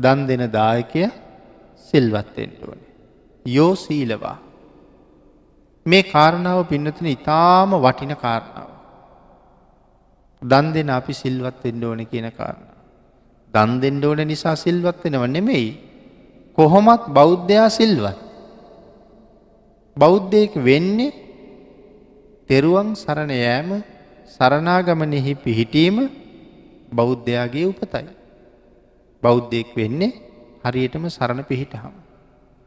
දන් දෙන දායකය සිල්වත්තෙන්ට ඕනේ. යෝ සීලවා. මේ කාරණාව පින්නතුන ඉතාම වටින කාරණාව. දන් දෙන අපි සිල්වත් එන්න ඕන කියන කාරණ. දන් දෙන්න ඕන නිසා සිල්වත් වෙනව නෙමෙයි. කොහොමත් බෞද්ධයා සිල්වත්. බෞද්ධයෙක් වෙන්නේ තෙරුවන් සරණ යෑම සරණාගමනෙහි පිහිටීම බෞද්ධයාගේ උපතයි. බෞද්ධයෙක් වෙන්නේ හරියටම සරණ පිහිටහම්.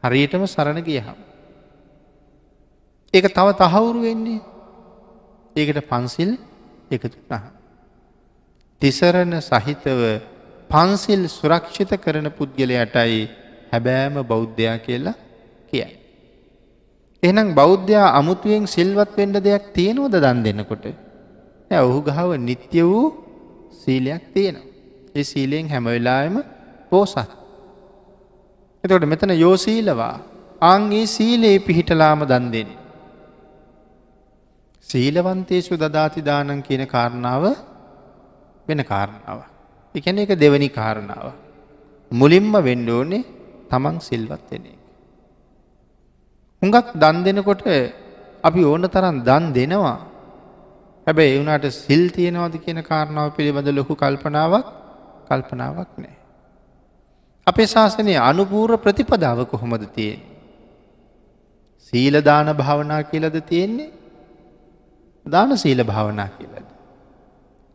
හරියටම සරණ ගියහම්. ඒක තව තහවුරු වෙන්නේ ඒකට පන්සිල් එකතු නහ. තිසරණ සහිතව පන්සිල් සුරක්ෂිත කරන පුද්ගලයටයි හැබෑම බෞද්ධයා කියලා කියයි. එහනම් බෞද්ධයා අමුතුවෙන් සිල්වත් වෙන්ඩ දෙයක් තියෙනවද දන් දෙන්නකොට. ඇ ඔහු ගහව නිත්‍ය වූ සීලයක් තියෙනවා. ඒ සීලයෙන් හැමවෙලාම පෝසත්. එතකොට මෙතන යෝසීලවා අන්ගේ සීලයේ පිහිටලාම දන් දෙන්න. සීලවන්තේසු දදාතිදානන් කියන කාරණාව වෙන කාරණාව. එකන එක දෙවනි කාරණාව. මුලින්ම වෙන්ඩෝනේ තමන් සිල්වත් වෙන එක. හුඟක් දන් දෙනකොට අපි ඕන තරන් දන් දෙනවා හැබැයි එවුනාට සිල් තියෙනවද කියන කාරණාව පිළිබඳ ලොකු කල්පනාවක් කල්පනාවක් නෑ. අපේ ශාසනය අනුපූර්ව ප්‍රතිපදාව කොහොමද තියෙන්. සීලදාන භාවනා කියලද තියෙන්නේ දාන සීල භාවනා කියලද.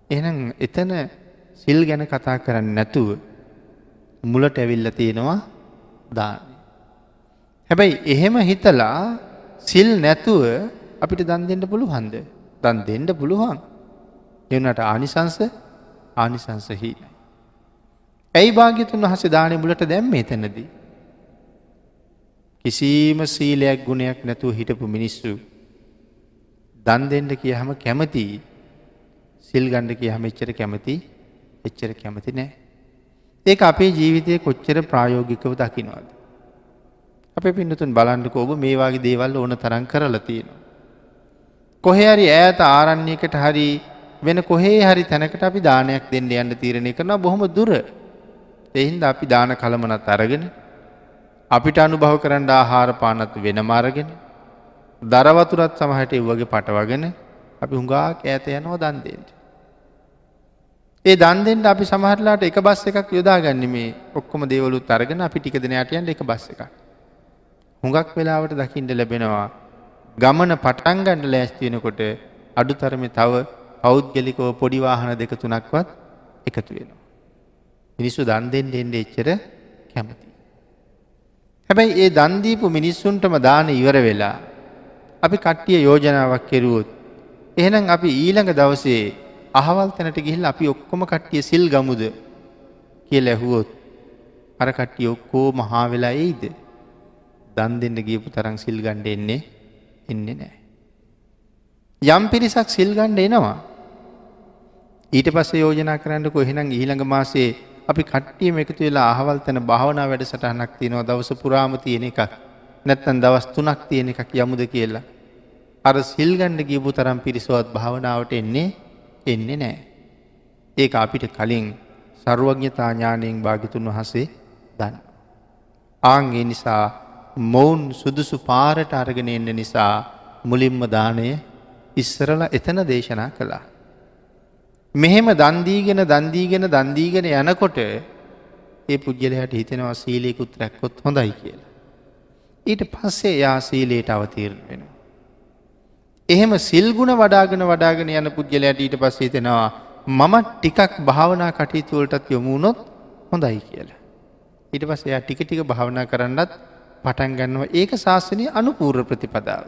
එනම් එතන සිල් ගැන කතා කරන්න නැතුව මුලට ඇවිල්ල තියෙනවා දාන. හැබැයි එහෙම හිතලා සිල් නැතුව අපිට දන් දෙන්න පුළුවන්ද දන් දෙන්න පුළුවන් එවනට ආනිසංස ආනිසංසහිනයි. ඇයි භාග්‍යතුන් වහස දානය මුලට දැම්ම එතැනදී. කිසිීම සීලයක් ගුණයක් නැතුව හිටපු මිනිස්සු දන් දෙන්න කියහම කැමති සිල් ගණ්ඩ කියහම එච්චර කැමති එච්චර කැමති නෑ. ඒක අපේ ජීවිතය කොච්චර ප්‍රායෝගිකව දකිනවාද. අප පින්නතුන් බලන්ඩක ඔබ මේවාගේ දේවල් ඕන තරන් කරල තියෙනවා. කොහේ හරි ඈත ආරණ්‍යයකට හරි වෙන කොහේ හරි තැනකට අපි දානයක් දෙන්න යන්න තීරණය කරන බොහොම දුර එහින්ද අපි දාන කළමනත් අරගෙන අපිට අනුභව කරන්න ආහාර පානත් වෙන මාරගෙන දරවතුරත් සමහට එව්වගේ පටවගෙන අපි හුඟාක් ඇත යනවා දන්දෙන්ට. ඒ දන්දෙන්ට අපි සමහරලාට එක බස් එකක් යොදාගන්න මේ ඔක්කොම දේවලුත් අරගෙන අපි ටික දෙනයටයන්ට එක බස් එක. හුඟක් වෙලාවට දකිින්ට ලැබෙනවා ගමන පටන්ගණ්ඩ ලෑස්තියෙනකොට අඩු තරම තව පෞද්ගලිකව පොඩිවාහන දෙක තුනක්වත් එකතු වෙනවා. මිනිස්සු දන් දෙෙන්ට එන්ඩ එච්චර කැමති. හැබැයි ඒ දන්දීපු මිනිස්සුන්ටම දාන ඉවර වෙලා. අපි කට්ටිය යෝජනාවක් කෙරුවොත්. එහෙනම් අපි ඊළඟ දවසේ අහවල් තැනට ගිහිල් අපි ඔක්කොම කට්ටිය සිල් ගමුද කිය ඇහුවොත් අර කට්ටිය ඔක්කෝ මහා වෙලා එයිද දන් දෙන්න ගියපු තරං සිල් ගණ්ඩ එන්නේ එන්නේ නෑ. යම් පිරිසක් සිල් ගණ්ඩ එනවා. ඊට පස්ස යෝජනා කරන්න කොහෙනම් ඊළඟ මාසේ අපි කට්ටියම එකතු වෙලා අහවල් තැන භාවනා වැඩ සටහනක් තියෙනවා දවස පුරාම තියෙන එකක් නැත්තන් දවස් තුනක් තියෙන එකක් යමුද කියලා. අර සිල්ගණ්ඩ ගියපු තරම් පිරිසුවත් භාවනාවට එන්නේ එන්නේ නෑ. ඒක අපිට කලින් සරුවඥතා ඥානයෙන් භාගිතුන් වහසේ දන්න. ආන්ගේ නිසා මොවුන් සුදුසු පාරට අරගෙන එන්න නිසා මුලින්ම දානය ඉස්සරල එතන දේශනා කළා. මෙහෙම දන්දීගෙන දන්දීගෙන දන්දීගෙන යනකොට ඒ පුද්ගලයට හිතෙනවා සීලයකුත් රැක්කොත් හොඳයි කියලා. ඊට පස්සේ යා සීලයට අවතීරණ වෙන. එහෙම සිල්ගුණ වඩාගෙන වඩාගෙන යන පුද්ගලයට ඊට පස්සේ තෙනවා මම ටිකක් භාවනා කටයුතුවලටත් යොමුණොත් හොඳයි කියලා. ඊට පස්ස එයා ටික ටික භාවනා කරන්නත් පටන් ගන්නවා ඒක ශාසනය අනුපූර්ව ප්‍රතිපදාව.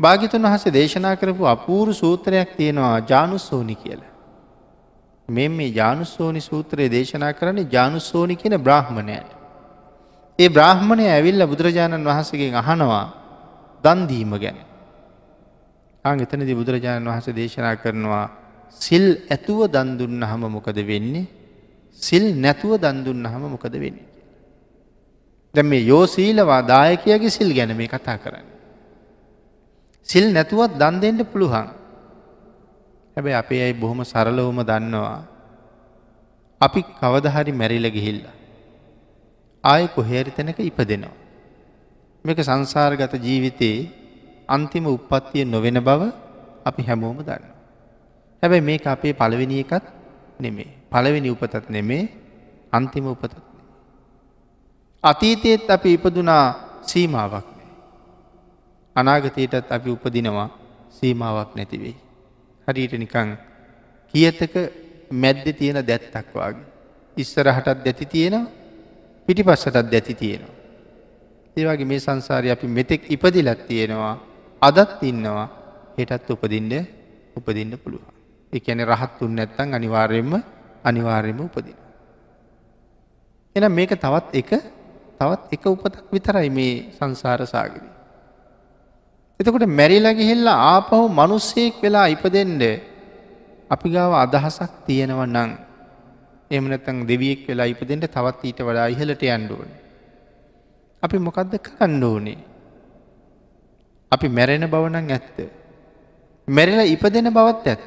භාගිතුන් වහසේ දේශනා කරපු අපූරු සූත්‍රයක් තියෙනවා ජානුස්සෝනි කියල. මෙ මේ ජානුස්සෝනි සූත්‍රයේ දේශනා කරන්නේ ජානුස්සෝනි කියන බ්‍රහ්මණයට. ඒ බ්‍රහ්මණය ඇවිල්ල බුදුරජාණන් වහන්සගෙන් අහනවා දන්දීම ගැන. අං එතනදි බුදුරජාණන් වහස දේශනා කරනවා සිල් ඇතුව දන්දුන්න හම මොකද වෙන්නේ සිල් නැතුව දන්දුන්න හම මොකද වෙන්නේ. දැ මේ යෝසීලවා දායකයගේ සිල් ගැන මේ කතා කරන්න. සිල් නැතුවත් දන් දෙෙන්ට පුළුවන්. හැබැයි අපේ අයි බොහොම සරලවම දන්නවා. අපි කවදහරි මැරිල ගිහිල්ලා. ආය කොහේරි තැනක ඉප දෙනවා. මේක සංසාරගත ජීවිතයේ අන්තිම උපත්තිය නොවෙන බව අපි හැමෝම දන්න. හැබැයි මේක අපේ පළවෙනි එකත් නෙමේ. පළවෙනි උපතත් නෙමේ අන්තිම උපතත් අතීතයත් අපි ඉපදුනා සීමාවක් නෑ. අනාගතයටත් අපි උපදිනවා සීමාවක් නැතිවෙයි. හරියට නිකං කියතක මැද්ද තියෙන දැත්තක් වගේ. ඉස්සරහටත් දැති තියෙනවා පිටි පස්සටත් දැති තියෙනවා. ඒවගේ මේ සංසාරය අපි මෙතෙක් ඉපදිලත් තියෙනවා අදත් ඉන්නවා හෙටත් උපදින්ට උපදින්න පුළුවන්. එකැන රහත් උන් නැත්තං අනිවාර්යෙන්ම අනිවාර්යම උපදින. එන මේක තවත් එක තවත් එක උපතක් විතරයි මේ සංසාර සාගරී. එතකොට මැරිලගිහිල්ලා ආපහු මනුස්සයෙක් වෙලා ඉපදෙන්ඩ අපි ගාව අදහසක් තියෙනව නං එමනතං දෙවියෙක් වෙලා ඉපදෙන්ට තවත් ඊට වඩා ඉහලට යන්ඩුවන. අපි මොකක්ද කරන්න ඕනේ. අපි මැරෙන බවනං ඇත්ත. මැරිල ඉපදෙන බවත් ඇත්ත.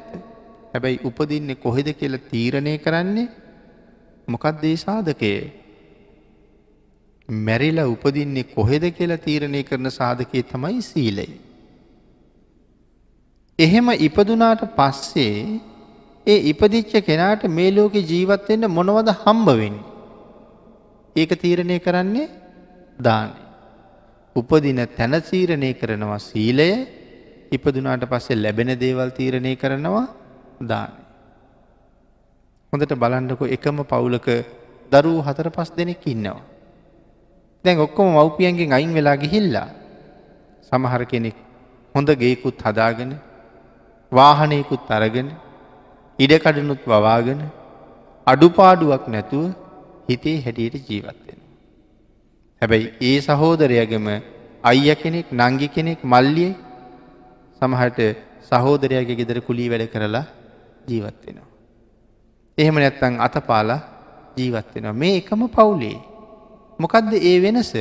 හැබැයි උපදින්නේ කොහෙද කියල තීරණය කරන්නේ මොකක්දේ සාධකය. මැරිලා උපදින්නේ කොහෙද කියලා තීරණය කරන සාධකයේ තමයි සීලයි. එහෙම ඉපදුනාට පස්සේ ඒ ඉපදිච්ච කෙනාට මේ ලෝකෙ ජීවත්වෙන්න මොනවද හම්බවෙන්න. ඒක තීරණය කරන්නේ දානය. උපදින තැන තීරණය කරනවා සීලය ඉපදුනාට පස්සේ ලැබෙන දේවල් තීරණය කරනවා දානය. හොඳට බලන්නකො එකම පවුලක දරූ හතර පස් දෙනෙක් ඉන්නවා. දැන් ඔක්කොම මව්පියන්ගෙන් අයින් වෙලා ගිහිල්ලා සමහර කෙනෙක් හොඳ ගේකුත් හදාගෙන වාහනයකුත් අරගෙන ඉඩකඩනුත් වවාගෙන අඩුපාඩුවක් නැතුව හිතේ හැටියට ජීවත්වෙන. හැබැයි ඒ සහෝදරයගම අයිය කෙනෙක් නංගි කෙනෙක් මල්ලිය සමහට සහෝදරයාගේ ගෙදර කුලී වැඩ කරලා ජීවත්වෙනවා. එහෙම නැත්තං අතපාලා ජීවත්වෙනවා මේ එකම පවුලේ මොකක්ද ඒ වෙනස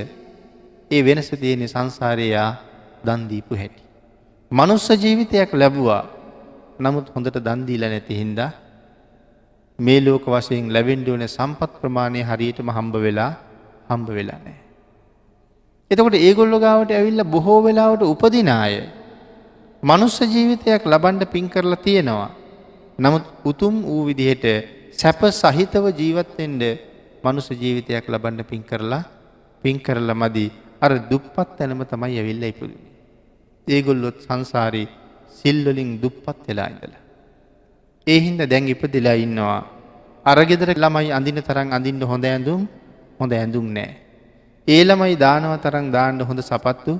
ඒ වෙනස තියෙනෙ සංසාරයා දන්දීපු හැටි. මනුස්ස ජීවිතයක් ලැබවා නමුත් හොඳට දන්දීල නැති හින්දා මේ ලෝක වශයෙන් ලැබෙන්ඩ ඕන සම්පත් ප්‍රමාණය හරියටම හම්බ වෙලා හම්බ වෙලා නෑ. එතකොට ඒගොල්ලො ගාවට ඇවිල්ල බොහෝ වෙලාවට උපදිනාය මනුස්ස ජීවිතයක් ලබන්ඩ පින් කරලා තියෙනවා. නමුත් උතුම් වූ විදිහට සැප සහිතව ජීවත්තෙන්ට මනුස ජීවිතයක් ලබන්න පින් කරලා පින් කරලා මදි අර දුප්පත් තැනම තමයි ඇවිල්ල ඉපුදුනි. ඒගොල්ලොත් සංසාරී සිල්වලින් දුප්පත් වෙලා ඉඳලා. ඒහින්ද දැන් ඉපදිලා ඉන්නවා. අරගෙදර ළමයි අඳින තරම් අඳින්න හොඳ ඇඳුම් හොඳ ඇඳුම් නෑ. ඒ ළමයි දානව තරම් දාන්න හොඳ සපත්තු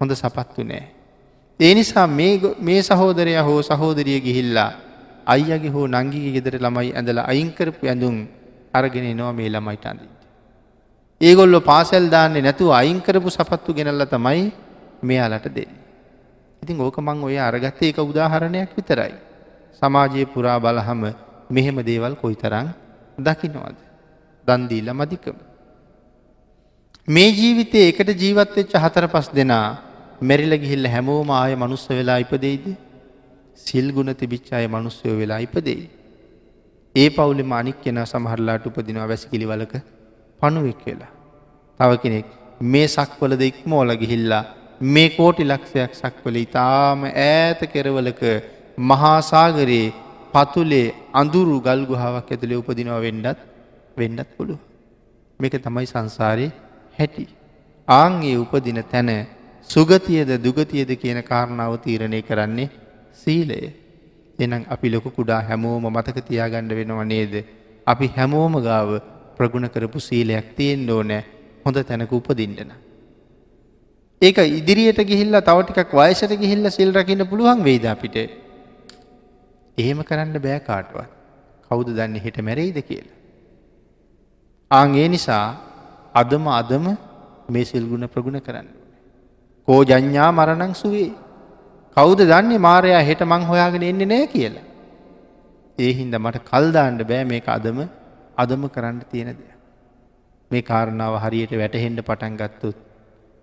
හොඳ සපත්තු නෑ. ඒ නිසා මේ සහෝදරය හෝ සහෝදරිය ගිහිල්ලා අයියගේ හෝ නංගිගේ ගෙදර ළමයි ඇඳලා අයිංකරපු ඇඳුම් අරගෙන එනවා මේ ළමයිට අඳින්ට. ඒගොල්ලො පාසැල් දාන්නේ නැතුව අයිංකරපු සපත්තු ගෙනල්ල තමයි මෙයාලට දෙන්න. ඉතින් ඕක මං ඔය අරගත්ත ඒක උදාහරණයක් විතරයි. සමාජයේ පුරා බලහම මෙහෙම දේවල් කොයි තරං දකිනවද. දන්දීල මදිකම. මේ ජීවිතය එකට ජීවත්වෙච්ච හතර පස් දෙනා මැරිල ගිහිල්ල හැමෝම ආය මනුස්ස වෙලා ඉපදෙයිද සිල්ගුණ තිබිච්චාය මනුස්සයෝ වෙලා ඉපදෙයි. ඒ පවුලෙම අනික් කෙන සමහරලාට උපදිනවා වැසිකිලිවලක පණුවෙක් වෙලා. තව කෙනෙක් මේ සක්වල දෙක්මෝල ගිහිල්ලා මේ කෝටි ලක්ෂයක් සක්වල ඉතාම ඈත කෙරවලක මහාසාගරයේ පතුලේ අඳුරු ගල්ගුහාවක් ඇතුළේ උපදිනවා වෙන්ඩත් වෙන්ඩත් පුළුව. මේක තමයි සංසාරය හැටි. ආංගේ උපදින තැන සුගතියද දුගතියද කියන කාරණාව තීරණය කරන්නේ සීලය. එනම් අපි ලොකු කුඩා හැමෝම මතක තියාගණ්ඩ වෙනවා නේද. අපි හැමෝම ගාව ප්‍රගුණ කරපු සීලයක් තියෙන් ඕනෑ හොඳ තැනක උපදින්ටන. ඒක ඉදිරියට ගිහිල්ල තවටිකක් වයසට ගිහිල්ල සිල් රකින්න පුළුවන් වෙයිද අපිට. එහෙම කරන්න බෑ කාටවත්. කවුද දන්න හිට මැරෙයිද කියලා. ආගේ නිසා අදම අදම මේ සිල්ගුණ ප්‍රගුණ කරන්න. කෝ ජඥා මරණං සුවේ කෞද දන්නේ මාරයා හෙට මං හොයාගෙන එන්නේ නෑ කියලා. ඒ හින්ද මට කල්දාන්ඩ බෑ මේ අදම අදම කරන්න තියෙන දෙයක්. මේ කාරණාව හරියට වැටහෙන්ඩ පටන් ගත්තුත්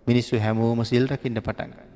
මිනිස්සු හැමෝම සිල් රකින්න පටන්ගන්න.